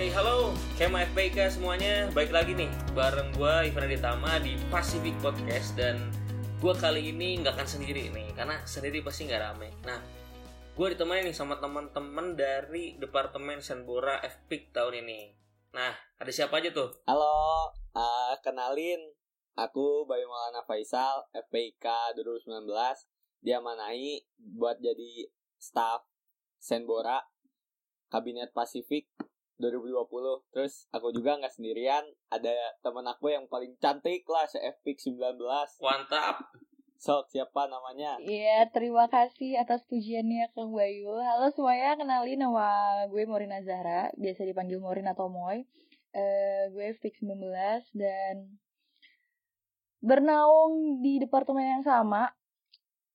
Hey halo, Kema FPK semuanya. Baik lagi nih, bareng gue Ivan Aditama di Pacific Podcast. Dan gue kali ini nggak akan sendiri nih Karena sendiri pasti nggak rame. Nah, gue ditemani nih sama teman-teman dari Departemen Senbora FPIK tahun ini. Nah, ada siapa aja tuh? Halo, uh, kenalin. Aku Bayu Maulana Faisal, FPIK 2019 Dia manai buat jadi staff Senbora Kabinet Pasifik 2020 Terus aku juga nggak sendirian Ada temen aku yang paling cantik lah Se-FPIK 19 Mantap Sok siapa namanya? Iya, terima kasih atas pujiannya Kang Bayu. Halo semuanya, kenalin nama gue Morin Azahra, biasa dipanggil Morin atau Moy. Eh, gue FPIK 19 dan bernaung di departemen yang sama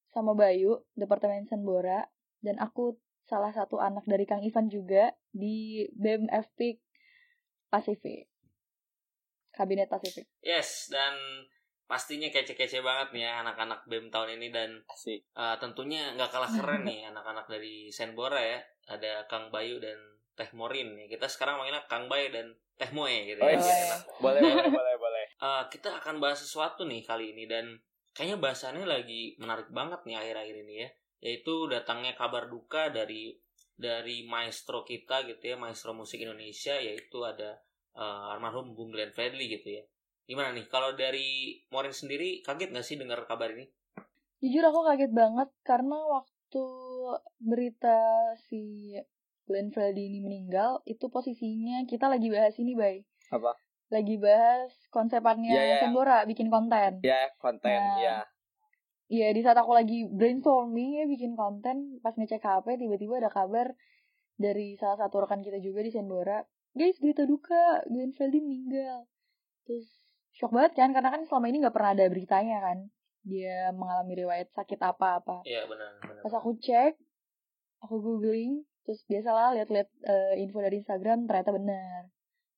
sama Bayu, Departemen Senbora dan aku salah satu anak dari Kang Ivan juga di BEM FPIK Pasifik. Kabinet Pasifik. Yes, dan pastinya kece-kece banget nih ya anak-anak BEM tahun ini Dan Asik. uh, tentunya nggak kalah keren nih anak-anak dari Senbora ya. Ada Kang Bayu dan Teh Morin nih. Kita sekarang manggilnya Kang Bayu dan Teh Moe gitu Oh, ya enak. Boleh, boleh, boleh, boleh. Uh, kita akan bahas sesuatu nih kali ini dan kayaknya bahasannya lagi menarik banget nih akhir-akhir ini ya. Yaitu datangnya kabar duka dari dari maestro kita gitu ya maestro musik Indonesia yaitu ada uh, almarhum Bung Glenn Fredly gitu ya gimana nih kalau dari Morin sendiri kaget gak sih dengar kabar ini Jujur aku kaget banget karena waktu berita si Glenn Fredly ini meninggal, itu posisinya kita lagi bahas ini, Bay. Apa? Lagi bahas konsepannya Iya, iya. Sembora bikin konten. Ya, konten, Nah. ya Iya, di saat aku lagi brainstorming ya bikin konten, pas ngecek HP tiba-tiba ada kabar dari salah satu rekan kita juga di Sembora. Guys, berita duka, Glenn Fredly meninggal. Terus shock banget kan, karena kan selama ini nggak pernah ada beritanya kan. Dia mengalami riwayat sakit apa-apa. Iya benar benar pas aku cek aku googling terus biasalah lihat-lihat eh, info dari Instagram ternyata benar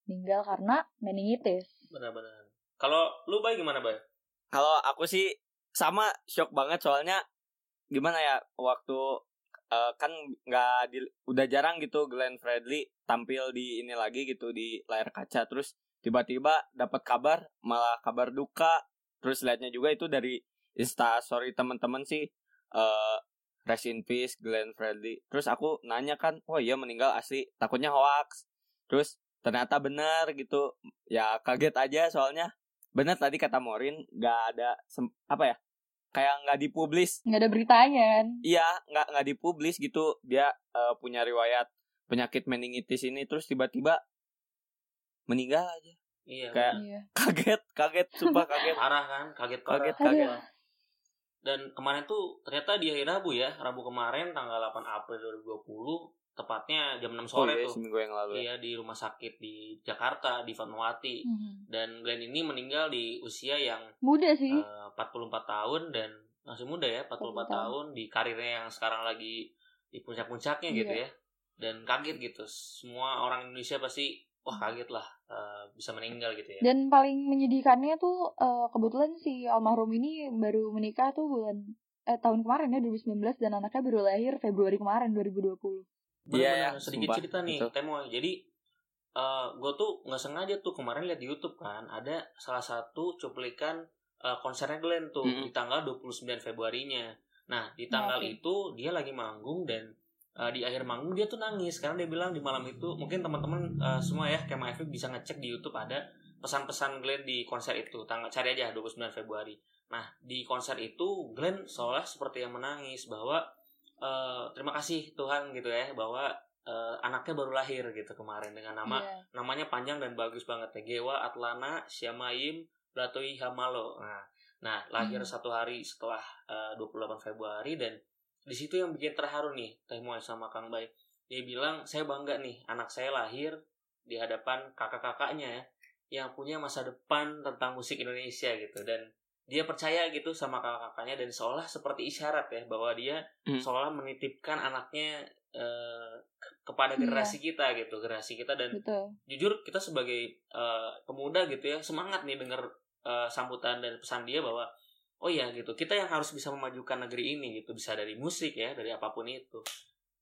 meninggal karena meningitis benar-benar kalau lu baik gimana bay Kalau aku sih sama shock banget soalnya gimana ya waktu eh, kan nggak di udah jarang gitu Glenn Fredly tampil di ini lagi gitu di layar kaca. Terus tiba-tiba dapat kabar malah kabar duka. Terus liatnya juga itu dari Insta story teman-teman sih eh rest in peace Glenn Fredly. Terus aku nanya kan oh iya meninggal asli takutnya hoax. Terus ternyata benar gitu ya kaget aja soalnya. Bener tadi kata Morin nggak ada apa ya kayak nggak dipublis. Nggak ada beritanya kan? Iya nggak nggak dipublis gitu. Dia eh, punya riwayat penyakit meningitis ini terus tiba-tiba meninggal aja. Iya Kayak- iya. kaget kaget sumpah kaget. Parah kan? Kaget parah. kaget Aduh. kaget. Dan kemarin tuh ternyata di hari Rabu ya Rabu kemarin tanggal 8 April 2020 tepatnya jam 6 oh sore iya tuh. seminggu yang lalu ya. Iya di rumah sakit di Jakarta di Fatmawati. Mhm. dan Glenn ini meninggal di usia yang muda sih. eh, 44 tahun dan masih muda ya 44 tahun. tahun di karirnya yang sekarang lagi di puncak-puncaknya gitu Iya. ya dan kaget gitu semua orang Indonesia pasti wah kaget lah eh, bisa meninggal gitu ya dan paling menyedihkannya tuh eh, kebetulan si almarhum ini baru menikah tuh bulan eh tahun kemarin ya 2019 dan anaknya baru lahir Februari kemarin 2020 Bener-bener Iya, ya, sedikit sumpah, cerita nih. Temo jadi gue tuh nggak sengaja tuh kemarin lihat di YouTube kan ada salah satu cuplikan eh, konsernya Glenn tuh Mm-mm. di tanggal 29 Februarinya nah di tanggal Oke. itu dia lagi manggung dan eh, di akhir manggung dia tuh nangis karena dia bilang di malam itu mungkin teman-teman eh, semua ya kayak Efik bisa ngecek di YouTube ada pesan-pesan Glenn di konser itu tanggal cari aja 29 Februari nah di konser itu Glenn seolah seperti yang menangis bahwa eh, terima kasih Tuhan gitu ya bahwa eh, anaknya baru lahir gitu kemarin dengan nama Iya. namanya panjang dan bagus banget ya Gewa Atlana Syamaim Blatoi Hamalo nah nah lahir Hmm. satu hari setelah eh, 28 Februari dan di situ yang bikin terharu nih Teh Moy sama Kang Bay dia bilang saya bangga nih anak saya lahir di hadapan kakak-kakaknya ya, yang punya masa depan tentang musik Indonesia gitu dan dia percaya gitu sama kakak-kakaknya dan seolah seperti isyarat ya bahwa dia Hmm. seolah menitipkan anaknya ke- kepada Iya. generasi kita gitu generasi kita dan betul jujur kita sebagai eh, pemuda gitu ya semangat nih dengar eh, sambutan dan pesan dia bahwa oh ya gitu kita yang harus bisa memajukan negeri ini gitu bisa dari musik ya dari apa pun itu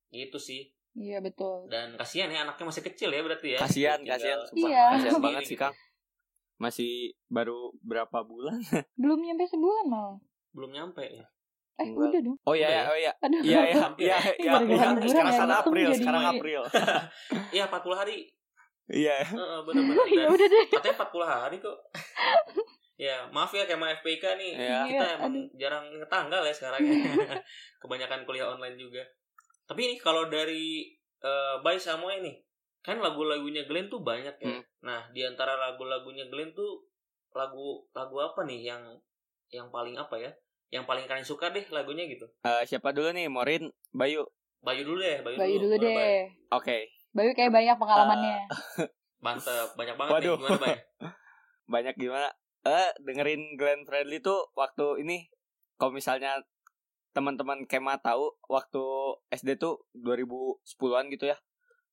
gitu sih Iya betul. dan kasihan ya anaknya masih kecil ya berarti ya Kasihan, kasihan. Iya. Kasihan banget gitu. sih Kang. Masih baru berapa bulan? Belum nyampe sebulan malah. belum nyampe ya Eh Enggak. udah dong. Oh iya Udah ya, ya? oh iya. Aduh. Iya iya Hampir iya ya? iya. Iya. Sekarang ya, sekarang untung April, jadi- sekarang April. iya 40 hari Iya. Heeh, bener-bener ya Dan udah deh. katanya 40 hari kok ya maaf ya kayak sama FPK nih Iya. kita Iya, emang aduh. jarang ngetanggal ya sekarang ya kebanyakan kuliah online juga tapi ini kalau dari uh, Bay Samoe nih kan lagu-lagunya Glenn tuh banyak ya Hmm. nah di antara lagu-lagunya Glenn tuh lagu lagu apa nih yang yang paling apa ya yang paling kalian suka deh lagunya gitu Eh, siapa dulu nih? Morin, Bayu. Bayu dulu deh Bayu, Bayu dulu Bay? deh. Oke. Bayu kayak banyak pengalamannya. mantep banyak banget Waduh. nih gimana Bay Banyak gimana? Eh, dengerin Glenn Fredly tuh waktu ini kalau misalnya teman-teman Kema tahu waktu SD tuh 2010-an gitu ya.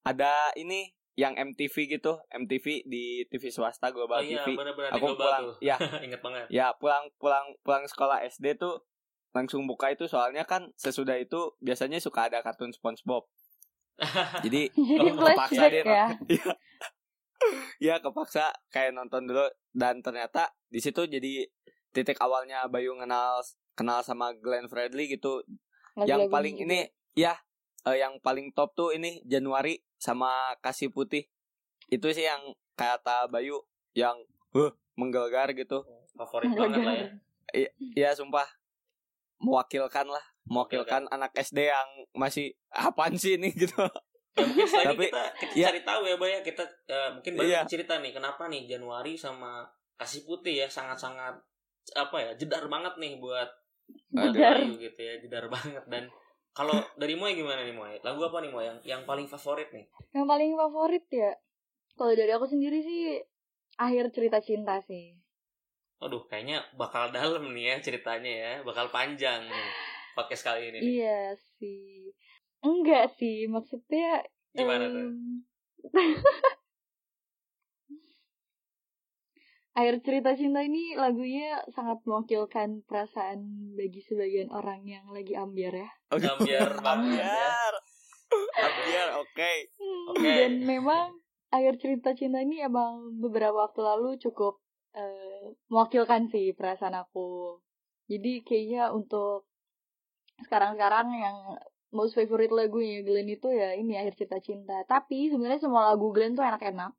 Ada ini yang MTV gitu, MTV di TV swasta oh Global iya TV. bener-bener di Aku global pulang, tuh ya, inget banget ya pulang pulang pulang sekolah SD tuh langsung buka itu soalnya kan sesudah itu biasanya suka ada kartun SpongeBob. Jadi Oh, flashback dia ya. Ya kepaksa kayak nonton dulu dan ternyata di situ jadi titik awalnya Bayu kenal kenal sama Glenn Fredly gitu. yang paling juga. ini ya eh, yang paling top tuh ini Januari sama Kasih Putih. Itu sih yang kata Bayu yang huh, menggelegar gitu. favorit banget lah ya Ya sumpah mewakilkan lah, mewakilkan anak SD yang masih apaan sih ini gitu. Ya, mungkin Tapi, kita kita ya. cari tahu ya, Bay ya. Kita eh, mungkin baru Iya. cerita nih kenapa nih Januari sama Kasih Putih ya sangat-sangat apa ya jedar banget nih buat Jedar. Gitu ya jedar banget dan kalau dari Moy gimana nih Moy lagu apa nih Moy yang yang paling favorit nih Yang paling favorit ya. Kalau dari aku sendiri sih akhir cerita cinta sih. Aduh kayaknya bakal dalam nih ya ceritanya ya bakal panjang nih podcast kali ini nih. Iya sih. Enggak sih, maksudnya gimana tuh em, Akhir cerita cinta ini lagunya sangat mewakilkan perasaan bagi sebagian orang yang lagi ambiar ya. Ambiar banget ya Ambiar. Ambiar, oke. Hmm, Oke. Dan memang akhir cerita cinta ini emang beberapa waktu lalu cukup eh, mewakilkan sih perasaan aku. Jadi kayaknya untuk sekarang-sekarang yang most favorite lagunya Glenn itu ya ini akhir cerita cinta. Tapi sebenarnya semua lagu Glenn tuh enak-enak.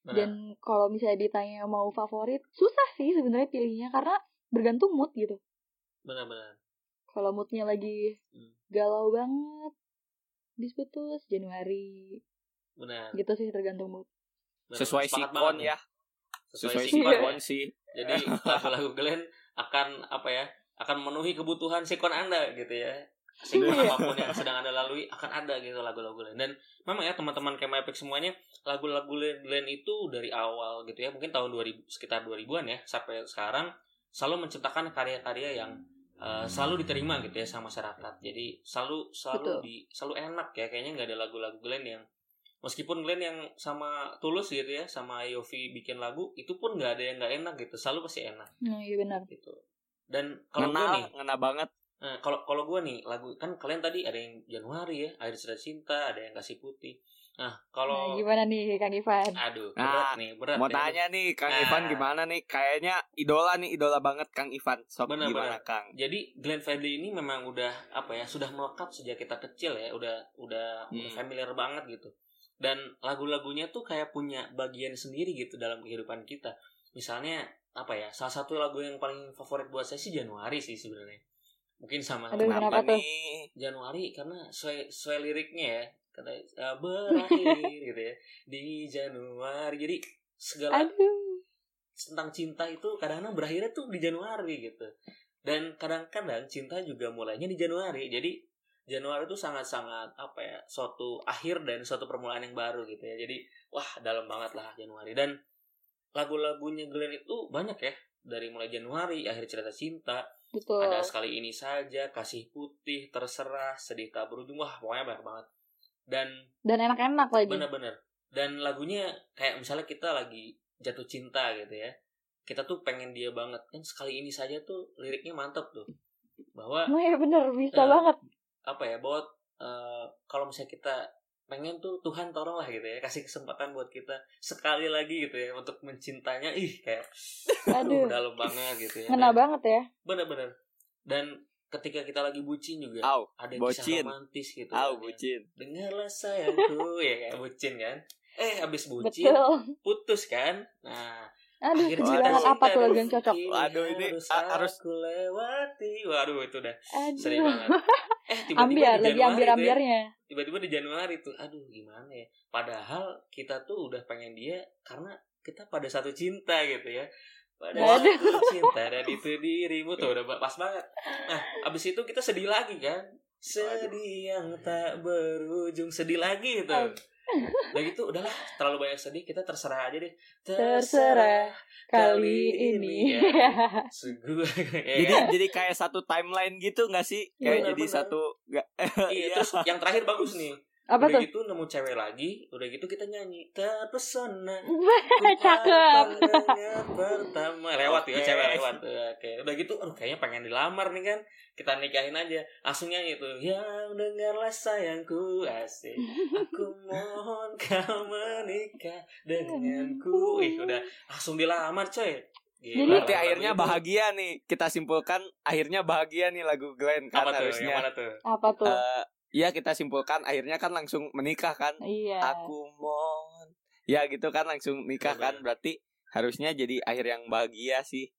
Nah, Dan kalau misalnya ditanya mau favorit, susah sih sebenarnya pilihnya karena bergantung mood gitu. benar-benar Kalau moodnya lagi Hmm. galau banget, habis putus Januari, benar gitu sih tergantung mood. benar. Sesuai sikon ya. sesuai Sesuai sikon ya. sikon sih. Jadi lagu-lagu Glenn akan apa ya? Akan memenuhi kebutuhan sikon Anda gitu ya. Sikon Iya. apa pun yang sedang Anda lalui akan ada gitu lagu-lagu Glenn. Dan memang ya teman-teman Kema Epic semuanya lagu-lagu Glenn itu dari awal gitu ya, mungkin tahun 2000 sekitar 2000-an ya sampai sekarang selalu menciptakan karya-karya yang eh, selalu diterima gitu ya sama masyarakat. Jadi selalu selalu Betul. di selalu enak ya kayaknya nggak ada lagu-lagu Glenn yang meskipun Glenn yang sama Tulus gitu ya sama Yofi bikin lagu itu pun nggak ada yang nggak enak gitu selalu pasti enak Nah, iya benar. gitu dan kalau gue Ngena, nih ngena banget. Eh, kalau kalau gue nih lagu kan kalian tadi ada yang Januari ya air cerita cinta ada yang kasih putih nah Nah, kalau gimana nih Kang Ivan? aduh Nah, berat nih berat Mau ya. tanya nih Kang Nah. Ivan gimana nih? Kayaknya idola nih, idola banget Kang Ivan. Sok Bener, gimana bener. Kang? jadi Glenn Fredly ini memang udah apa ya sudah melekat sejak kita kecil ya udah udah, udah Hmm. familiar banget gitu dan lagu-lagunya tuh kayak punya bagian sendiri gitu dalam kehidupan kita misalnya apa ya salah satu lagu yang paling favorit buat saya sih Januari sih sebenarnya mungkin sama Aduh, Kenapa, tuh? nih? Januari? Karena sesuai, sesuai liriknya ya. Kata eh, berakhir gitu ya. Di Januari. Jadi segala Aduh. tentang cinta itu kadang-kadang berakhirnya tuh di Januari gitu. Dan kadang-kadang cinta juga mulainya di Januari. Jadi Januari itu sangat-sangat apa ya suatu akhir dan suatu permulaan yang baru gitu ya. Jadi wah dalam banget lah Januari. Dan lagu-lagunya Glenn itu banyak ya. Dari mulai Januari akhir cerita cinta Betul. ada sekali ini saja kasih putih terserah sedih tak berujung wah pokoknya banyak banget dan Dan enak-enak lagi. bener-bener dan lagunya kayak misalnya kita lagi jatuh cinta gitu ya kita tuh pengen dia banget kan sekali ini saja tuh liriknya mantap tuh bahwa Nah, ya bener, bisa Nah. banget. apa ya bahwa eh, kalau misalnya kita pengen tuh Tuhan tolong lah gitu ya kasih kesempatan buat kita sekali lagi gitu ya untuk mencintanya ih kayak aduh Aduh, dalam banget gitu ya ngena Dan- banget ya. bener-bener dan ketika kita lagi bucin juga Au, ada bocin. kisah romantis gitu au kan, ya. bucin. dengarlah sayangku ya kayak bucin kan eh habis bucin Betul. putus kan nah Aduh, akhir sedih cerita banget cinta apa tuh lagu yang cocok? ini Waduh, ini harus harus- aku lewati waduh itu dah sedih Aduh. banget eh tiba-tiba Ambiar, di lagi Januari tuh ya, ambiar-ambiarnya. tiba-tiba di Januari tuh aduh gimana ya? Padahal kita tuh udah pengen dia karena kita pada satu cinta gitu ya. Pada satu cinta dan itu dirimu tuh udah pas banget. Nah abis itu kita sedih lagi kan? Sedih yang tak berujung. Sedih lagi gitu Udah gitu udahlah terlalu banyak sedih kita terserah aja deh Terserah kali ini. ya. Sungguh. Jadi ya, jadi kayak satu timeline gitu nggak sih? Kayak Bener, jadi bener. satu nggak iya, terus yang terakhir bagus nih apa udah tuh? gitu nemu cewek lagi udah gitu kita nyanyi terpesona Cakep. Pertama lewat ya Oke. cewek lewat oke udah gitu aduh kayaknya pengen dilamar nih kan kita nikahin aja langsung nyanyi tuh yang dengarlah sayangku asik aku mohon kau menikah denganku ih udah langsung dilamar coy Gila, Berarti akhirnya itu. bahagia nih. Kita simpulkan akhirnya bahagia nih lagu Glenn kan apa tuh yang harusnya. mana tuh Apa tuh? Eh, Iya kita simpulkan akhirnya kan langsung menikah kan. iya. Aku mohon. Ya gitu kan langsung nikah kan Bener. berarti harusnya jadi akhir yang bahagia sih.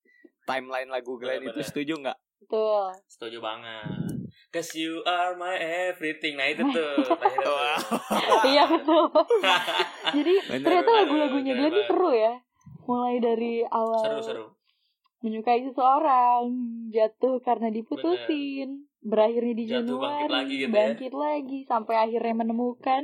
Timeline lagu Glenn itu Bener-bener. setuju nggak? Betul. setuju banget Cause you are my everything Nah itu tuh. Iya betul. Jadi Bener, ternyata bener, lagu-lagunya bener Glenn banget. seru ya. Mulai dari awal Seru-seru menyukai seseorang, jatuh karena diputusin, berakhirnya di Jatuh, Januari, bangkit lagi gitu ya. bangkit lagi, sampai akhirnya menemukan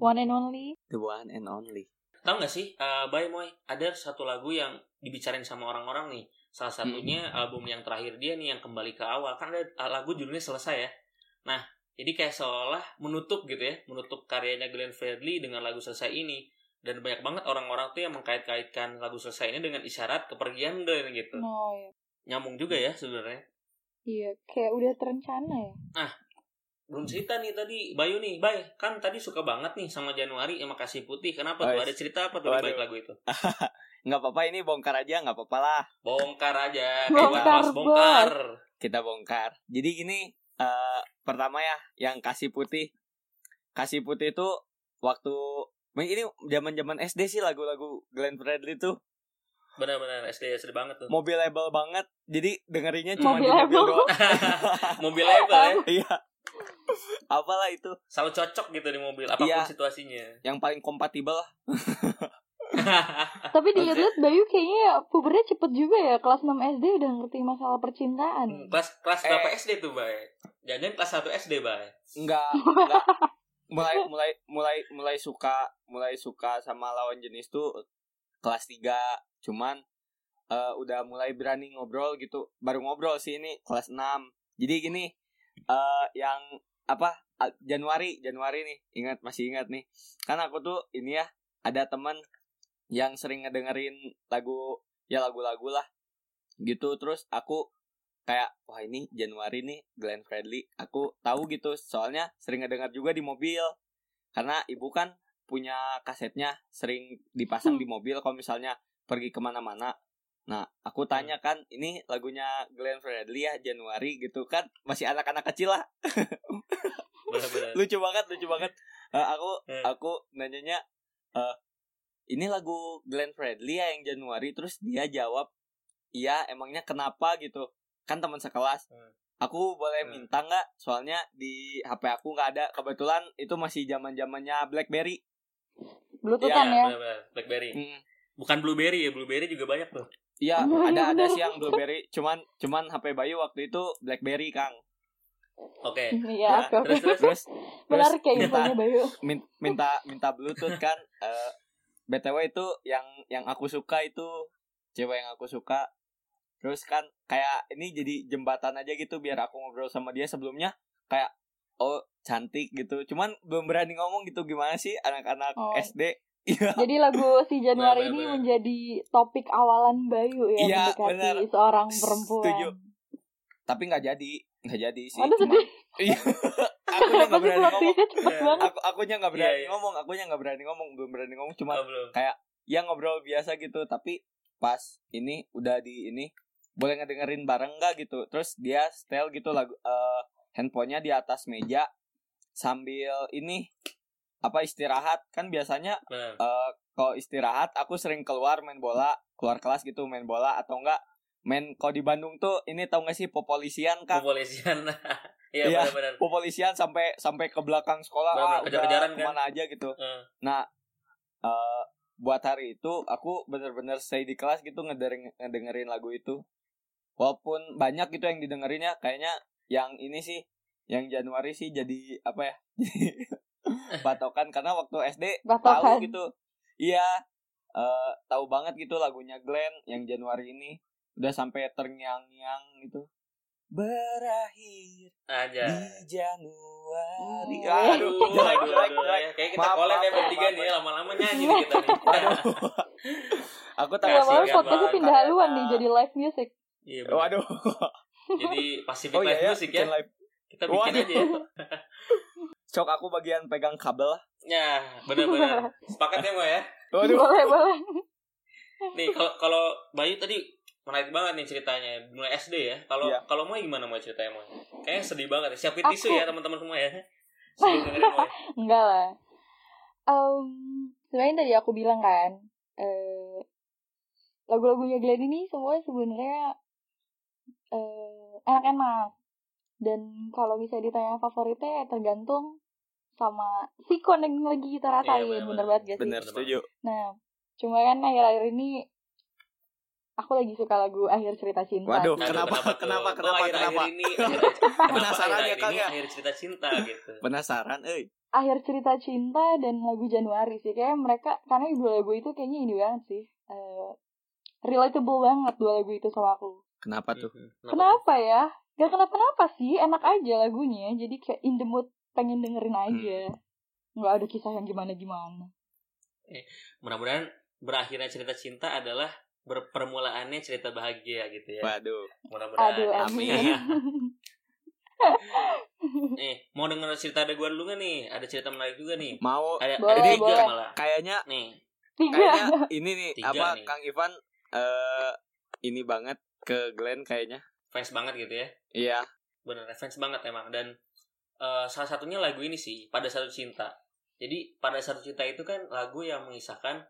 one and only. The one and only. Tahu gak sih, uh, Bye Moy, ada satu lagu yang dibicarain sama orang-orang nih. Salah satunya album yang terakhir dia nih yang kembali ke awal. Kan ada uh, lagu judulnya selesai ya. Nah, jadi kayak seolah menutup gitu ya, menutup karyanya Glenn Fredly dengan lagu selesai ini. Dan banyak banget orang-orang tuh yang mengkait-kaitkan lagu selesai ini dengan isyarat kepergian Glenn gitu. Oh ya. Nyambung juga ya sebenarnya. Iya, kayak udah terencana ya. Belum cerita nih tadi, Bayu nih, Bay, kan tadi suka banget nih sama Januari sama Kasih Putih. Kenapa tuh? Ada cerita apa tuh waduh. balik lagu itu? Nggak apa-apa ini bongkar aja nggak apa-apa lah. Bongkar aja, Bongkar, Mas bongkar. kita bongkar. Jadi gini, eh pertama ya, yang kasih putih, kasih putih itu waktu ini zaman-zaman SD sih lagu-lagu Glenn Fredly tuh Benar-benar SD SD banget tuh. mobilable banget. Jadi dengerinnya cuma di Mobilable. mobil doang. Mobil label ya, Iya. Apalah itu selalu cocok gitu di mobil apa pun Iya. situasinya. yang paling kompatibel lah. Tapi dilihat-lihat Bayu kayaknya pubernya cepet juga ya. Kelas 6 SD udah ngerti masalah percintaan. Hmm, kelas kelas Eh. berapa SD tuh, Bay? Jangan kelas 1 SD, Bay. Enggak, enggak. mulai mulai mulai mulai suka mulai suka sama lawan jenis tuh kelas 3 cuman eh, udah mulai berani ngobrol gitu. Baru ngobrol sih ini kelas 6 jadi gini eh yang apa Januari Januari nih. Ingat masih ingat nih. Kan aku tuh ini ya ada teman yang sering ngedengerin lagu ya lagu-lagu lah. Gitu terus aku kayak wah ini Januari nih Glenn Fredly. Aku tahu gitu soalnya sering ngedengar juga di mobil. Karena ibu kan punya kasetnya sering dipasang di mobil kalau misalnya pergi ke mana-mana. Nah aku tanya kan ini lagunya Glenn Fredly ya Januari? Gitu kan masih anak-anak kecil lah. Lucu banget lucu banget. Eh, aku Eh. aku nanyanya eh ini lagu Glenn Fredly ya yang Januari? Terus dia jawab iya emangnya kenapa? Gitu. Kan teman sekelas. Hmm. aku boleh Hmm. minta nggak? Soalnya di HP aku nggak ada. Kebetulan itu masih zaman zamannya BlackBerry Bluetoothan ya. benar-benar. Blackberry. Hmm. Bukan Blueberry ya, Blueberry juga banyak tuh. Iya ada ada sih yang BlackBerry cuman cuman HP Bayu waktu itu BlackBerry Kang Oke. Iya, oke. Terus terus terus Menarik kayak minta- infonya Bayu. min- minta minta Bluetooth kan eh, btw itu yang yang aku suka itu cewek yang aku suka terus kan kayak ini jadi jembatan aja gitu biar aku ngobrol sama dia sebelumnya kayak oh cantik gitu cuman belum berani ngomong gitu gimana sih anak-anak Oh. SD iya Jadi lagu si Januari Bener, ini bener. menjadi topik awalan Bayu ya Iya, mendekati bener. seorang Setuju. perempuan. tapi nggak jadi nggak jadi sih Aduh Cuma- sedih. Iya. akunya nggak berani ngomong Iya. banget. aku akunya nggak Iya, berani iya. ngomong akunya nggak berani ngomong belum berani ngomong cuma Oh, belum. ya ngobrol biasa gitu tapi pas ini udah di ini boleh ngedengerin bareng nggak gitu terus dia setel gitu lagu eh, handphonenya di atas meja sambil ini apa istirahat kan biasanya Benar. eh, kalau istirahat aku sering keluar main bola keluar kelas gitu main bola atau enggak main kalau di Bandung tuh ini tau gak sih popolisian kak Kepolisian. Iya, Iya. benar-benar. popolisian sampai sampai ke belakang sekolah Bener-bener, ah, udah kejar-kejaran kan? ke mana aja gitu Eh, nah eh, buat hari itu aku bener-bener stay di kelas gitu ngedengerin, ngedengerin lagu itu walaupun banyak gitu yang didengerinnya kayaknya yang ini sih yang Januari sih jadi apa ya patokan karena waktu SD tahu gitu iya eh, tahu banget gitu lagunya Glenn yang Januari ini udah sampai terngiang-ngiang gitu berakhir aja. di Januari Hmm. aduh Aduh, aduh, aduh, jelek. ya. Kayak kita Maaf, collab ya bertiga nih, lama-lama nyanyi nih kita nih. Aku tak Kasih Lama-lama podcastnya pindah haluan nih jadi live music. Iya, benar. Waduh. Jadi Pacific Oh iya Live ya, Music ya. live. Kita bikin Waduh. aja ya. Cok aku bagian pegang kabel. Ya, benar-benar. Sepakat ya, ya? Waduh. Boleh, boleh. Nih, kalau kalau Bayu tadi menarik banget nih ceritanya mulai SD ya. Kalau Iya. kalau mau gimana mau ceritanya mau? Kayaknya sedih banget. ya. Siapin Aku- tisu ya teman-teman semua ya. Moy. Enggak lah. Um, sebenarnya tadi aku bilang kan, eh lagu-lagunya Glenn ini semua sebenarnya eh enak-enak. Dan kalau misalnya ditanya favoritnya ya tergantung sama sikon yang lagi kita rasain. Iya, bener, bener banget gak sih? Bener setuju. Nah, cuma kan akhir-akhir ini aku lagi suka lagu Akhir Cerita Cinta. Waduh. Aduh, Kenapa, tuh? kenapa, Kok kenapa, akhir-akhir kenapa? ini kenapa Penasaran ya, Kang, ini ya? Akhir cerita cinta gitu. Penasaran, eh. Akhir Cerita Cinta dan lagu Januari sih. Kayak mereka, karena dua lagu itu kayaknya ini banget sih. Eh, relatable banget dua lagu itu sama aku. Kenapa tuh? Mhm. Kenapa ya? Gak kenapa-napa sih, enak aja lagunya. Jadi kayak in the mood pengen dengerin aja. Nggak ada kisah yang gimana-gimana. Mudah-mudahan berakhirnya cerita cinta adalah berpermulaannya cerita bahagia gitu ya. Waduh. Mudah-mudahan. Aduh, amin. amin. Nih, mau denger cerita ada gua dulu gak nih? Ada cerita menarik juga nih. Mau Ada, Boleh, ada tiga boleh. malah. kayaknya Nih, Tiga. kayaknya ini nih Tiga apa nih. Kang Ivan eh ini banget ke Glenn kayaknya. Fans banget gitu ya. Iya. Bener, fans banget emang. Dan eh, salah satunya lagu ini sih, Pada Satu Cinta. Jadi, Pada Satu Cinta itu kan lagu yang mengisahkan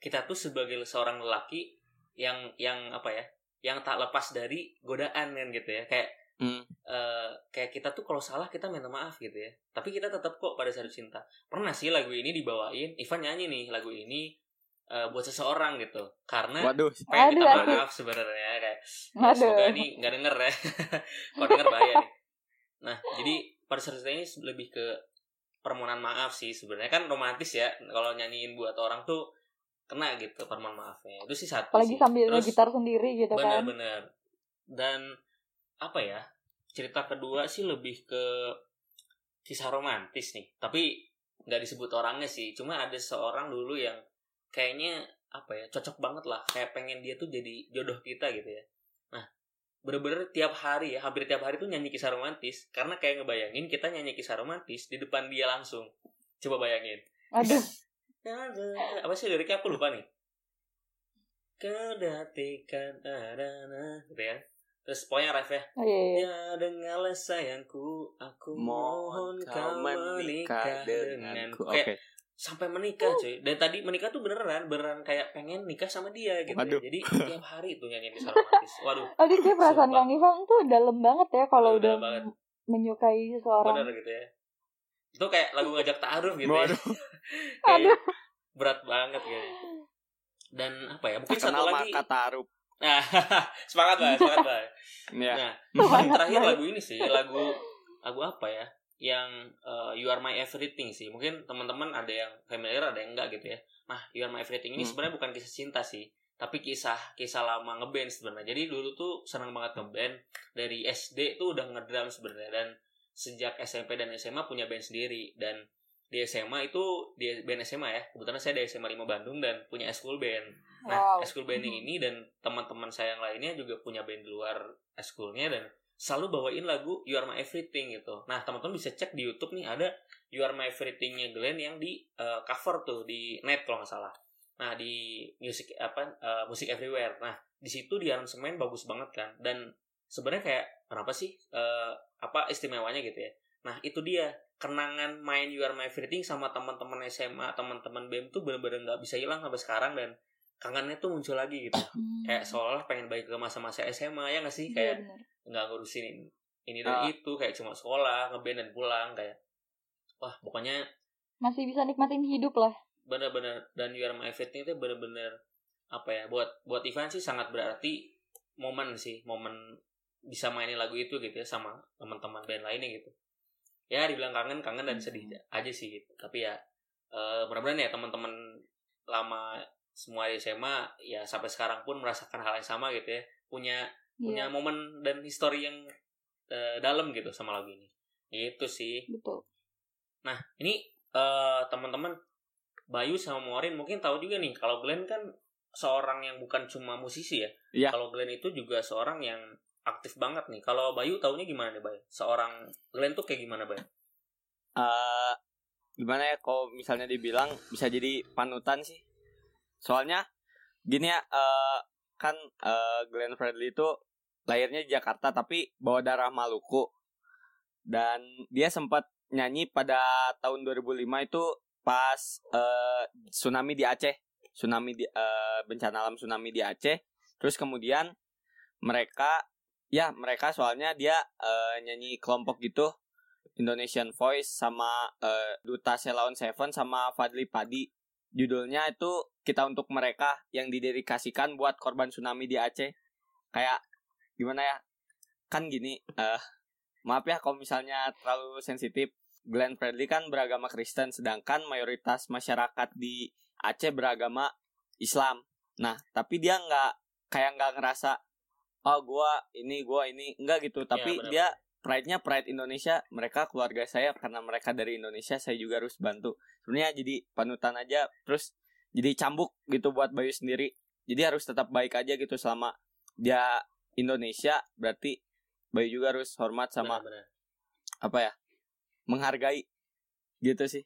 kita tuh sebagai seorang lelaki yang yang apa ya? Yang tak lepas dari godaan kan gitu ya. Kayak Hmm. eh, kayak kita tuh kalau salah kita minta maaf gitu ya. Tapi kita tetap kok pada satu cinta. Pernah sih lagu ini dibawain, Ivan nyanyi nih lagu ini eh, buat seseorang gitu. Karena Waduh. pengen Aduh, maaf sebenarnya kayak Aduh. semoga ini nggak denger ya. kalau denger bahaya nih. Nah, jadi pada cinta ini lebih ke permohonan maaf sih sebenarnya kan romantis ya kalau nyanyiin buat orang tuh kena gitu permohonan maafnya. Itu sih satu Apalagi sih. sambil Terus- gitar sendiri gitu kan. Bener-bener. Dan apa ya? Cerita kedua sih lebih ke kisah romantis nih. Tapi nggak disebut orangnya sih. Cuma ada seorang dulu yang kayaknya apa ya cocok banget lah. Kayak pengen dia tuh jadi jodoh kita gitu ya. Nah, bener-bener tiap hari ya, hampir tiap hari tuh nyanyi kisah romantis. Karena kayak ngebayangin kita nyanyi kisah romantis di depan dia langsung. Coba bayangin. Aduh. Ada apa sih liriknya aku lupa nih. Kedatikan ada gitu ya. Terus pokoknya ref ya. Oh, iya, iya. Ya dengarlah sayangku, aku mohon Mohon kau menikah denganku. Oke. Kayak sampai menikah cuy. Dan tadi menikah tuh beneran, beneran kayak pengen nikah sama dia gitu. ya. Jadi tiap hari tuh nyanyi kisah romantis. Waduh, Aduh, kayak perasaan. Kang Ivan tuh dalam banget ya kalau Dalam udah banget. menyukai seseorang. bener gitu ya. Itu kayak lagu ngajak taruh gitu ya. Waduh. Kayak berat banget kayaknya. Dan apa ya? Mungkin satu Kenal lagi. maka taruh. Nah, semangat lah, semangat lah. Ya. Nah, yang terakhir lagu ini sih, lagu lagu apa ya? Yang eh, You Are My Everything sih. Mungkin teman-teman ada yang familiar, ada yang enggak gitu ya. Nah, You Are My Everything ini Hmm. sebenarnya bukan kisah cinta sih, tapi kisah kisah lama ngeband sebenarnya. Jadi dulu tuh seneng banget ngeband dari SD tuh udah ngedrum sebenarnya dan sejak SMP dan SMA punya band sendiri dan di SMA itu di band SMA ya kebetulan saya dari SMA 5 Bandung dan punya school band nah Wow. school banding ini dan teman-teman saya yang lainnya juga punya band di luar schoolnya dan selalu bawain lagu You Are My Everything gitu. Nah, teman-teman bisa cek di YouTube nih ada You Are My Everything-nya Glenn yang di uh, cover tuh di net kalau nggak salah. Nah, di music apa uh, Music Everywhere. Nah, di situ di aransemen bagus banget kan. Dan sebenarnya kayak kenapa sih uh, apa istimewanya gitu ya. Nah, itu dia kenangan main You Are My Everything sama teman-teman SMA, teman-teman BEM tuh bener-bener nggak bisa hilang sampai sekarang dan kangennya tuh muncul lagi gitu. Hmm. Kayak seolah pengen balik ke masa-masa SMA ya nggak sih? Iya, Kayak nggak ngurusin ini dan Ah. itu kayak cuma sekolah, ngeband dan pulang kayak wah pokoknya masih bisa nikmatin hidup lah bener-bener dan You Are My Everything itu bener-bener apa ya buat buat Ivan sih sangat berarti momen sih momen bisa mainin lagu itu gitu ya sama teman-teman band lainnya gitu ya dibilang kangen kangen dan sedih aja sih gitu tapi ya eh mudah-mudahan ya teman-teman lama semua di SMA ya sampai sekarang pun merasakan hal yang sama gitu ya punya punya Iya, momen dan histori yang eh, dalam gitu sama lagu ini itu sih betul Nah, ini eh teman-teman Bayu sama Morin mungkin tahu juga nih kalau Glenn kan seorang yang bukan cuma musisi ya. Iya. Kalau Glenn itu juga seorang yang aktif banget nih. Kalau Bayu taunya gimana nih, Bayu? Seorang Glenn tuh kayak gimana, Bayu? eh gimana ya kalau misalnya dibilang bisa jadi panutan sih soalnya gini ya eh kan eh, Glenn Fredly itu lahirnya di Jakarta tapi bawa darah Maluku. Dan dia sempat nyanyi pada tahun 2005 itu pas eh, tsunami di Aceh. Tsunami di eh, bencana alam tsunami di Aceh. Terus kemudian mereka ya mereka soalnya dia eh, nyanyi kelompok gitu. Indonesian Voice sama eh, Duta Selawan Seven sama Fadli Padi. Judulnya itu kita untuk mereka yang didedikasikan buat korban tsunami di Aceh. Kayak gimana ya? Kan gini, eh maaf ya kalau misalnya terlalu sensitif. Glenn Fredly kan beragama Kristen sedangkan mayoritas masyarakat di Aceh beragama Islam. Nah, tapi dia nggak kayak nggak ngerasa oh gua ini gua ini enggak gitu, tapi benar-benar. dia pride-nya pride Indonesia mereka keluarga saya karena mereka dari Indonesia saya juga harus bantu sebenarnya jadi panutan aja terus jadi cambuk gitu buat Bayu sendiri jadi harus tetap baik aja gitu selama dia Indonesia berarti Bayu juga harus hormat sama Benar-benar. apa ya menghargai gitu sih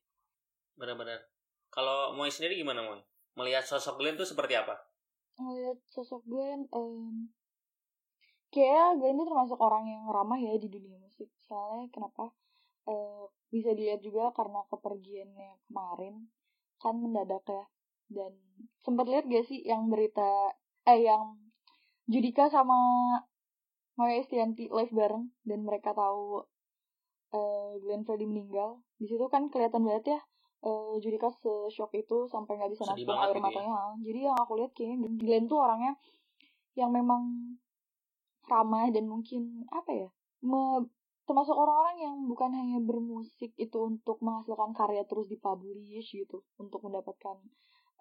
Benar-benar. Kalau Moy sendiri gimana, Moy? Melihat sosok Glenn tuh seperti apa? ngeliat sosok Glenn em kayak Glenn itu termasuk orang yang ramah ya di dunia musik soalnya kenapa Eh, bisa dilihat juga karena kepergiannya kemarin kan mendadak ya dan sempat lihat gak sih yang berita eh yang Judika sama Maya Estianti live bareng dan mereka tahu eh Glenn Fredly meninggal di situ kan kelihatan banget ya eh Judika se-shock itu sampai nggak bisa nampung banget air ya. matanya jadi yang aku lihat kayaknya Glenn tuh orangnya yang memang ramah dan mungkin apa ya me- termasuk orang-orang yang bukan hanya bermusik itu untuk menghasilkan karya terus dipublish gitu untuk mendapatkan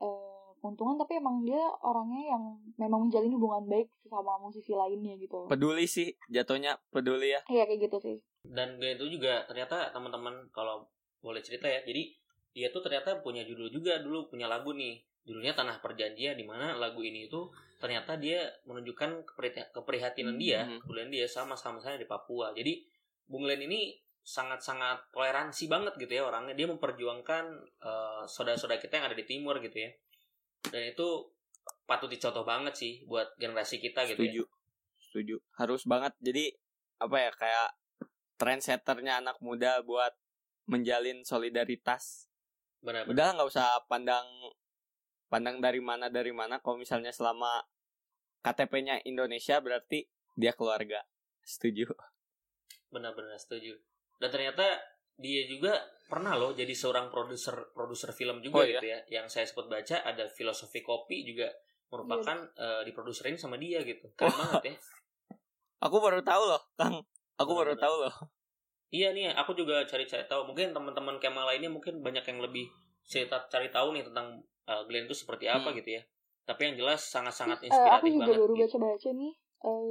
eh, keuntungan tapi emang dia orangnya yang memang menjalin hubungan baik sama musisi lainnya gitu peduli sih jatuhnya peduli ya iya kayak gitu sih Dan Glenn itu juga ternyata teman-teman kalau boleh cerita ya. Jadi dia tuh ternyata punya judul juga dulu punya lagu nih. Judulnya Tanah Perjanjian di mana lagu ini itu ternyata dia menunjukkan kepriha- keprihatinan dia, Mhm. kemudian dia sama-sama saya di Papua. Jadi Bung Glenn ini sangat-sangat toleransi banget gitu ya orangnya. Dia memperjuangkan eh, saudara-saudara kita yang ada di timur gitu ya. Dan itu patut dicontoh banget sih buat generasi kita gitu ya. setuju setuju harus banget jadi apa ya kayak trendsetternya anak muda buat menjalin solidaritas Benar-benar. udah nggak usah pandang pandang dari mana dari mana kalau misalnya selama KTP-nya Indonesia berarti dia keluarga setuju Benar-benar setuju. Dan ternyata dia juga pernah loh jadi seorang produser produser film juga Oh, iya? gitu ya. Yang saya sempat baca ada filosofi kopi juga merupakan eh, diproduserin sama dia gitu. Keren banget ya. aku baru tahu loh Kang aku baru Benar-benar. tahu loh Iya nih, aku juga cari-cari tahu. Mungkin teman-teman Kemal lainnya mungkin banyak yang lebih cerita cari tahu nih tentang eh, Glenn itu seperti apa Hmm. gitu ya. Tapi yang jelas sangat-sangat Terus, eh, inspiratif aku juga banget. baru gitu. baca-baca nih eh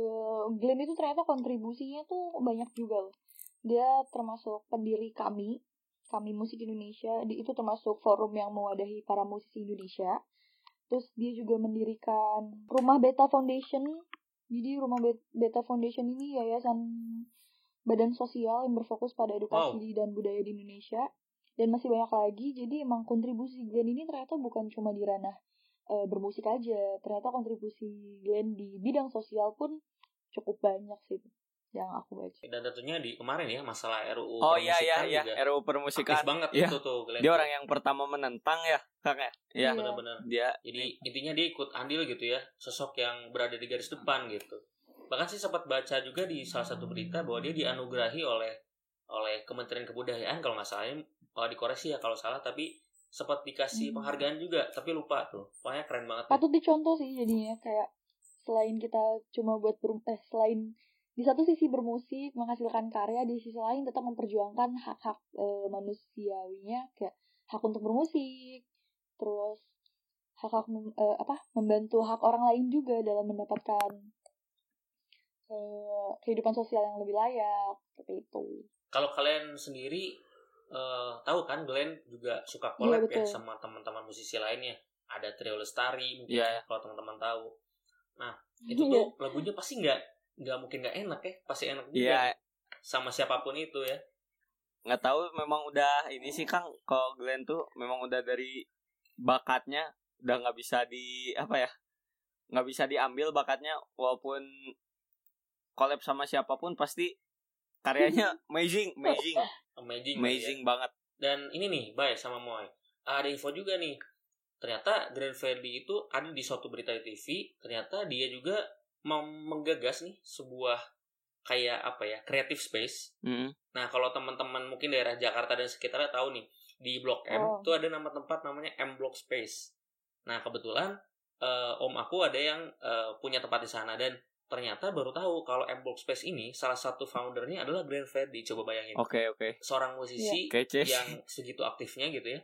Glenn itu ternyata kontribusinya tuh banyak juga loh dia termasuk pendiri kami kami musik Indonesia. Di, itu termasuk forum yang mewadahi para musisi Indonesia. Terus dia juga mendirikan rumah Beta Foundation. Jadi Rumah Bet- Beta Foundation ini yayasan badan sosial yang berfokus pada edukasi dan budaya di Indonesia. Dan masih banyak lagi. Jadi emang kontribusi Glenn ini ternyata bukan cuma di ranah eh, bermusik aja. Ternyata kontribusi Glenn di bidang sosial pun cukup banyak sih yang aku baca. Dan tentunya di kemarin ya masalah RUU Oh iya iya iya juga RUU aktif permusikan. banget Iya. itu tuh Glenn Dia orang yang pertama menentang ya, Kang ya. Iya. Iya. benar-benar. Dia Jadi intinya dia ikut andil gitu ya, sosok yang berada di garis depan gitu. Bahkan sih sempat baca juga di salah satu berita bahwa dia dianugerahi oleh oleh Kementerian Kebudayaan kalau nggak salah, kalau dikoreksi ya kalau salah, tapi sempat dikasih Hmm. penghargaan juga, tapi lupa tuh. Pokoknya keren banget. ya. patut dicontoh sih jadinya kayak selain kita cuma buat eh selain di satu sisi bermusik menghasilkan karya di sisi lain tetap memperjuangkan hak-hak eh, manusiawinya kayak hak untuk bermusik terus hak-hak mem- eh, apa membantu hak orang lain juga dalam mendapatkan eh, kehidupan sosial yang lebih layak seperti itu Kalau kalian sendiri eh, tahu kan Glenn juga suka Iya, collab ya betul. sama teman-teman musisi lainnya. Ada Trio Lestari mungkin Iya, ya, kalau teman-teman tahu. Nah, itu Iya. tuh lagunya pasti nggak nggak mungkin nggak enak ya, pasti enak juga Iya. sama siapa pun itu ya. nggak tahu memang udah ini sih Kang kalau Glenn tuh memang udah dari bakatnya udah nggak bisa di apa ya nggak bisa diambil bakatnya walaupun collab sama siapa pun pasti karyanya amazing amazing Amazing, amazing ya. banget Dan ini nih, Bay sama Moy. Ada info juga nih. Ternyata Grand Freddy itu ada di suatu berita di TV. Ternyata dia juga menggagas nih sebuah kayak apa ya, creative space. Mm. Nah, kalau teman-teman mungkin daerah Jakarta dan sekitarnya tahu nih, di Blok M Oh. itu ada nama tempat namanya M Block Space. Nah, kebetulan eh, om aku ada yang eh, punya tempat di sana dan ternyata baru tahu kalau M Block Space ini salah satu foundernya adalah Grand Freddy. Coba bayangin. oke oke Seorang musisi kece yang segitu aktifnya gitu ya.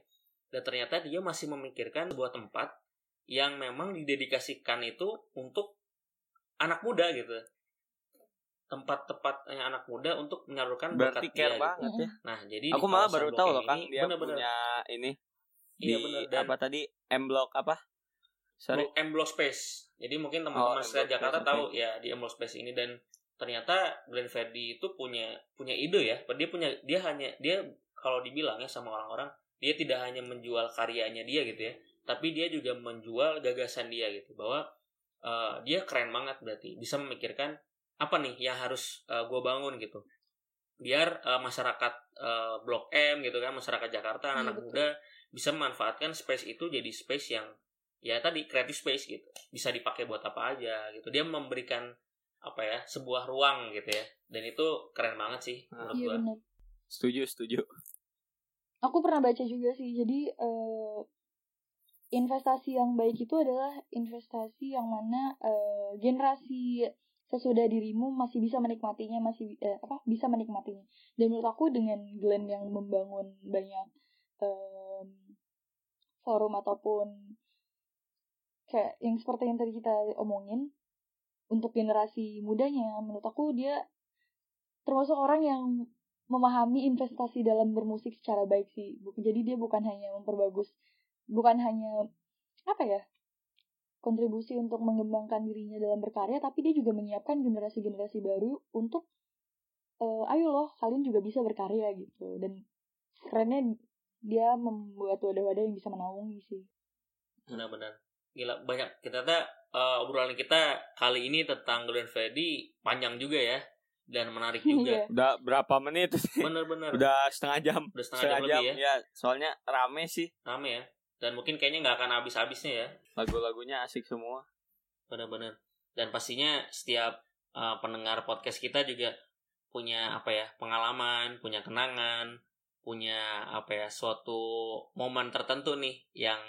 Dan ternyata dia masih memikirkan sebuah tempat yang memang didedikasikan itu untuk anak muda gitu. Tempat tepatnya anak muda untuk menyalurkan berarti bakat care dia. gitu. banget ya Nah, jadi aku malah baru tahu loh Kang ini, dia bener-bener. punya ini Iya di bener dan apa tadi M Block apa sorry M Block Space. Jadi mungkin Oh, teman-teman Block Jakarta Space, tahu ya di M Block Space ini dan ternyata Glenn Fredly itu punya punya ide ya. Dia punya dia hanya dia kalau dibilang ya sama orang-orang dia tidak hanya menjual karyanya dia gitu ya, tapi dia juga menjual gagasan dia gitu bahwa eh, dia keren banget berarti. Bisa memikirkan apa nih yang harus gue bangun gitu. Biar eh, masyarakat eh, Blok M gitu kan masyarakat Jakarta Iya, anak betul. muda bisa memanfaatkan space itu jadi space yang ya tadi creative space gitu. Bisa dipakai buat apa aja gitu. Dia memberikan apa ya sebuah ruang gitu ya. Dan itu keren banget sih menurut iya benar setuju setuju. Aku pernah baca juga sih. Jadi eh, investasi yang baik itu adalah investasi yang mana eh, generasi sesudah dirimu masih bisa menikmatinya masih eh, apa bisa menikmatinya dan menurut aku dengan Glenn yang membangun banyak em, forum ataupun kayak yang seperti yang tadi kita omongin untuk generasi mudanya menurut aku dia termasuk orang yang memahami investasi dalam bermusik secara baik sih. Jadi dia bukan hanya memperbagus, bukan hanya apa ya kontribusi untuk mengembangkan dirinya dalam berkarya, tapi dia juga menyiapkan generasi-generasi baru untuk eh, ayo loh kalian juga bisa berkarya gitu. Dan kerennya dia membuat wadah-wadah yang bisa menaungi sih. benar-benar. Gila banyak. Kita tuh eh, obrolan kita kali ini tentang Glenn Fredly panjang juga ya dan menarik juga. Iya. udah berapa menit bener-bener udah setengah jam. Udah setengah, jam, lebih ya. ya soalnya rame sih. Rame ya dan mungkin kayaknya nggak akan habis-habisnya ya. Lagu-lagunya asik semua. Benar-benar. Dan pastinya setiap uh, pendengar podcast kita juga punya apa ya pengalaman punya kenangan punya apa ya suatu momen tertentu nih yang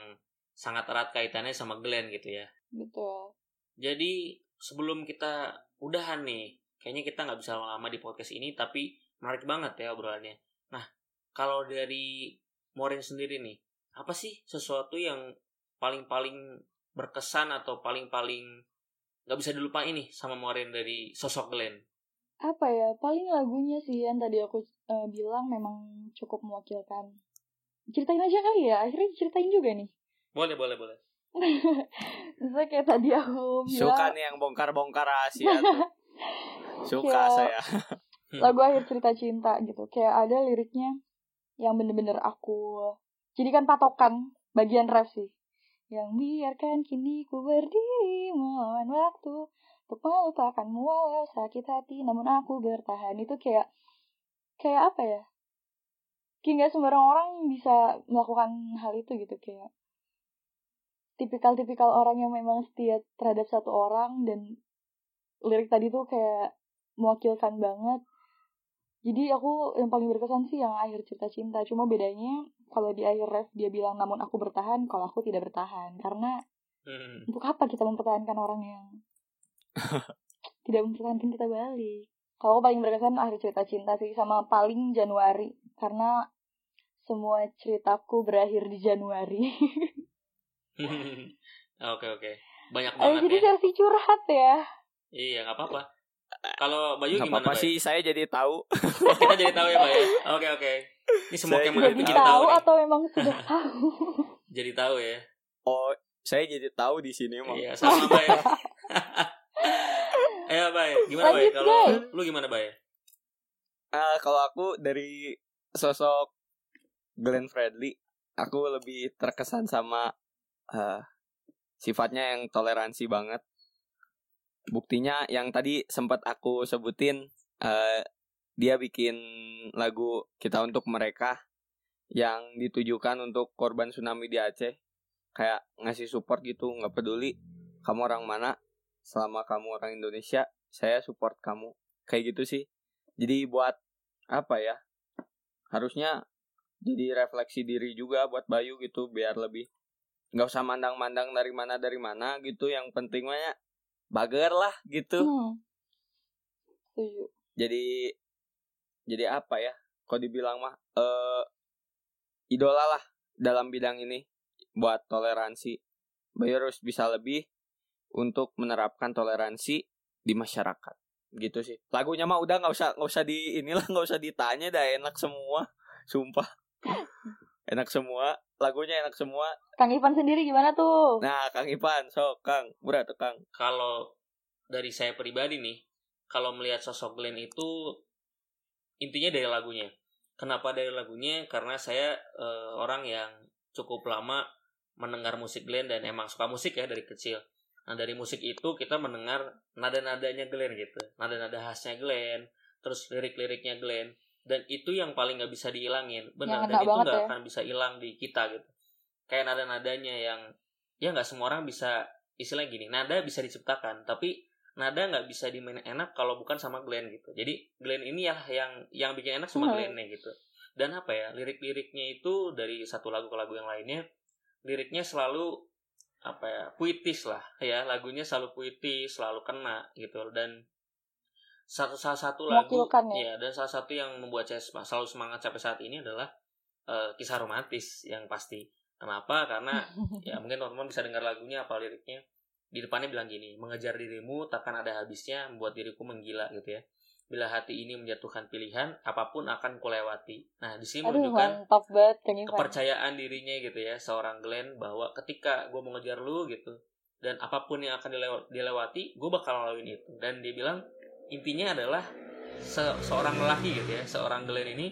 sangat erat kaitannya sama Glenn gitu ya. Betul. jadi sebelum kita udahan nih kayaknya kita nggak bisa lama-lama di podcast ini tapi menarik banget ya obrolannya. Nah kalau dari Morin sendiri nih apa sih sesuatu yang paling-paling berkesan atau paling-paling nggak bisa dilupain nih sama Morin dari sosok Glenn Apa ya, paling lagunya sih yang tadi aku eh, bilang memang cukup mewakilkan. Ceritain aja kali ya, akhirnya ceritain juga nih. boleh boleh boleh Misalnya kayak tadi aku bilang Suka nih yang bongkar-bongkar rahasia tuh. Suka Kayak- saya. lagu akhir cerita cinta gitu kayak ada liriknya yang bener-bener aku jadikan patokan bagian ref sih. Yang biarkan kini ku berdiri melawan waktu. Untuk melupakanmu walau sakit hati namun aku bertahan. Itu kayak kayak apa ya? Kayak nggak sembarang orang bisa melakukan hal itu gitu kayak tipikal-tipikal orang yang memang setia terhadap satu orang dan lirik tadi tuh kayak mewakilkan banget. Jadi aku yang paling berkesan sih yang akhir cerita cinta. Cuma bedanya kalau di akhir ref dia bilang namun aku bertahan, kalau aku tidak bertahan. Karena Hmm. untuk apa kita mempertahankan orang yang tidak mempertahankan kita balik? Kalau aku paling berkesan akhir cerita cinta sih sama paling Januari. Karena semua ceritaku berakhir di Januari. Oke oke. Banyak Eh, banget jadi ya. versi curhat ya. Iya nggak apa-apa. Kalau Bayu Gak gimana apa-apa Bay? sih, saya jadi tahu. Oh, kita jadi tahu ya Bay. Oke oke. Ini semua Saya jadi tahu. nih. atau memang sudah tahu? Jadi tahu ya. Oh, saya jadi tahu di sini mah. Iya sama Bay. Ayo Bay, gimana Bay? Kalau lu gimana Bay? Ah, kalau aku dari sosok Glenn Fredly, aku lebih terkesan sama ah, sifatnya yang toleransi banget. Buktinya yang tadi sempat aku sebutin, eh, dia bikin lagu kita untuk mereka yang ditujukan untuk korban tsunami di Aceh. Kayak ngasih support gitu, nggak peduli kamu orang mana, selama kamu orang Indonesia, saya support kamu. Kayak gitu sih. Jadi buat apa ya harusnya jadi refleksi diri juga buat Bayu gitu biar lebih nggak usah mandang-mandang dari mana dari mana gitu yang penting mah ya bager lah gitu Hmm. Jadi jadi apa ya? Kok dibilang mah eh idola lah dalam bidang ini buat toleransi. Bayu harus bisa lebih untuk menerapkan toleransi di masyarakat. Gitu sih. Lagunya mah udah nggak usah nggak usah di inilah nggak usah ditanya dah. Enak semua sumpah. Enak semua lagunya enak semua. Kang Ivan sendiri gimana tuh? nah Kang Ipan sok Kang. Berat tuh Kang. Kalau dari saya pribadi nih, kalau melihat sosok Glenn itu intinya dari lagunya. Kenapa dari lagunya? Karena saya eh, orang yang cukup lama mendengar musik Glenn dan emang suka musik ya dari kecil. Nah dari musik itu kita mendengar nada-nadanya Glenn gitu, nada-nada khasnya Glenn, terus lirik-liriknya Glenn, dan itu yang paling nggak bisa dihilangin, benar. Dan itu nggak ya. akan bisa hilang di kita gitu. Kayak nada-nadanya yang ya nggak semua orang bisa istilah gini, nada bisa diciptakan, tapi nada nggak bisa dimainin enak kalau bukan sama Glenn gitu. Jadi Glenn ini ya yang yang bikin enak cuma Hmm. Glennnya gitu. Dan apa ya lirik-liriknya itu dari satu lagu ke lagu yang lainnya, liriknya selalu apa ya puitis lah ya lagunya selalu puitis selalu kena gitu dan satu salah satu lagu ya. ya dan salah satu yang membuat saya selalu semangat sampai saat ini adalah eh, kisah romantis yang pasti kenapa karena ya mungkin teman-teman bisa dengar lagunya apa liriknya di depannya bilang gini mengejar dirimu takkan ada habisnya membuat diriku menggila gitu ya. Bila hati ini menjatuhkan pilihan apa pun akan kulewati. Nah di sini Aduh menunjukkan banget kepercayaan dirinya gitu ya seorang Glenn bahwa ketika gue mau ngejar lu gitu dan apa pun yang akan dilew- dilewati gue bakal ngelakuin itu. Dan dia bilang intinya adalah se- seorang lelaki gitu ya seorang Glenn ini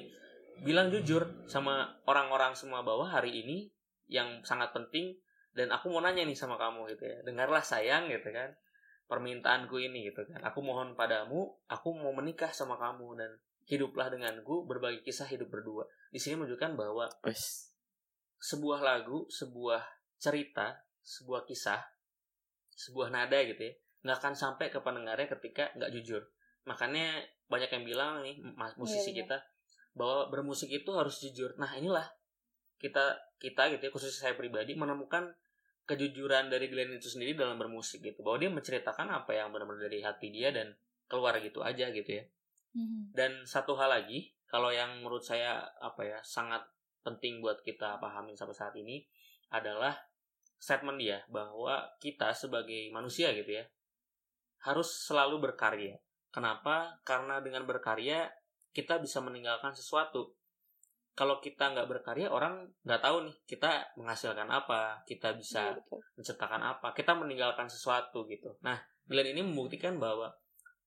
bilang jujur sama orang-orang semua bahwa hari ini yang sangat penting dan aku mau nanya nih sama kamu gitu ya dengarlah sayang gitu kan permintaanku ini gitu kan aku mohon padamu aku mau menikah sama kamu dan hiduplah denganku berbagi kisah hidup berdua di sini menunjukkan bahwa Wes. sebuah lagu, sebuah cerita, sebuah kisah, sebuah nada gitu ya, nggak akan sampai ke pendengarnya ketika nggak jujur. Makanya banyak yang bilang nih mas- musisi Iya, iya. kita bahwa bermusik itu harus jujur. Nah inilah kita kita gitu ya khususnya saya pribadi menemukan kejujuran dari Glenn itu sendiri dalam bermusik gitu bahwa dia menceritakan apa yang benar-benar dari hati dia dan keluar gitu aja gitu ya Mhm. dan satu hal lagi kalau yang menurut saya apa ya sangat penting buat kita pahamin sampai saat ini adalah statement dia bahwa kita sebagai manusia gitu ya harus selalu berkarya. Kenapa? Karena dengan berkarya kita bisa meninggalkan sesuatu. Kalau kita nggak berkarya orang nggak tahu nih kita menghasilkan apa kita Iya, bisa betul. menciptakan apa kita meninggalkan sesuatu gitu nah Glenn ini membuktikan bahwa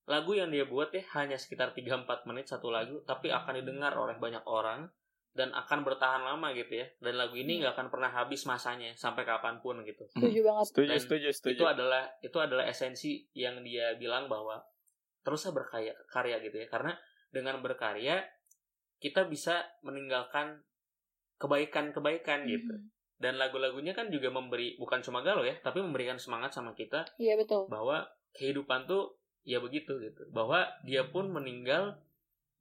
lagu yang dia buat ya hanya sekitar 3-4 menit satu lagu tapi akan didengar oleh banyak orang dan akan bertahan lama gitu ya dan lagu ini Hmm. nggak akan pernah habis masanya sampai kapan pun gitu Setuju banget. Setuju, Dan setuju, setuju. itu adalah itu adalah esensi yang dia bilang bahwa teruslah berkarya karya gitu ya karena dengan berkarya kita bisa meninggalkan kebaikan-kebaikan gitu. Mhm. dan lagu-lagunya kan juga memberi bukan cuma galau ya tapi memberikan semangat sama kita Iya betul. bahwa kehidupan tuh ya begitu gitu. Bahwa dia pun meninggal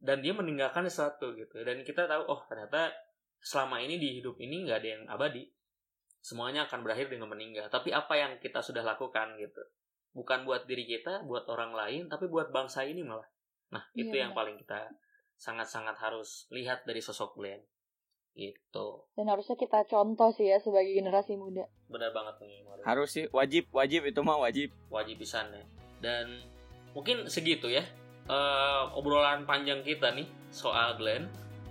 dan dia meninggalkan sesuatu gitu. Dan kita tahu oh ternyata selama ini di hidup ini nggak ada yang abadi. Semuanya akan berakhir dengan meninggal. Tapi apa yang kita sudah lakukan gitu? Bukan buat diri kita buat orang lain tapi buat bangsa ini malah. Nah itu Iya, yang paling kita sangat-sangat harus lihat dari sosok Glenn gitu Dan harusnya kita contoh sih ya sebagai generasi muda. benar banget nih Mario. Harus sih, wajib, wajib itu mah wajib. wajib pisan ya. Dan mungkin segitu ya eh, obrolan panjang kita nih soal Glenn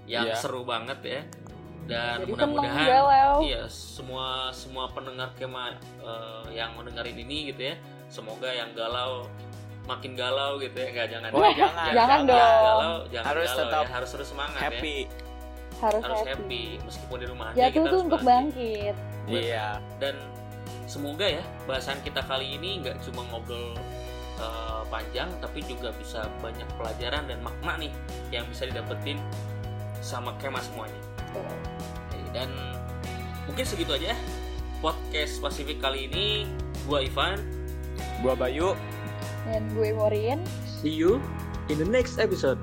yang Iya. seru banget ya. Dan mudah-mudahan iya semua semua pendengar kema eh, yang mendengarin ini gitu ya, semoga yang galau makin galau gitu ya. Enggak jangan. Oh, jangan, Jangan dong. galau, jangan Harus galau tetap ya. harus terus semangat ya. Happy. Harus, Harus happy. happy meskipun di rumah aja Jatuh kita tuh untuk bangkit. Iya. dan semoga ya bahasan kita kali ini nggak cuma ngobrol uh, panjang tapi juga bisa banyak pelajaran dan makna nih yang bisa didapetin sama Kema semuanya dan mungkin segitu aja ya podcast Pasifik kali ini gua Ivan Gua Bayu. Dan gue Morin. see you in the next episode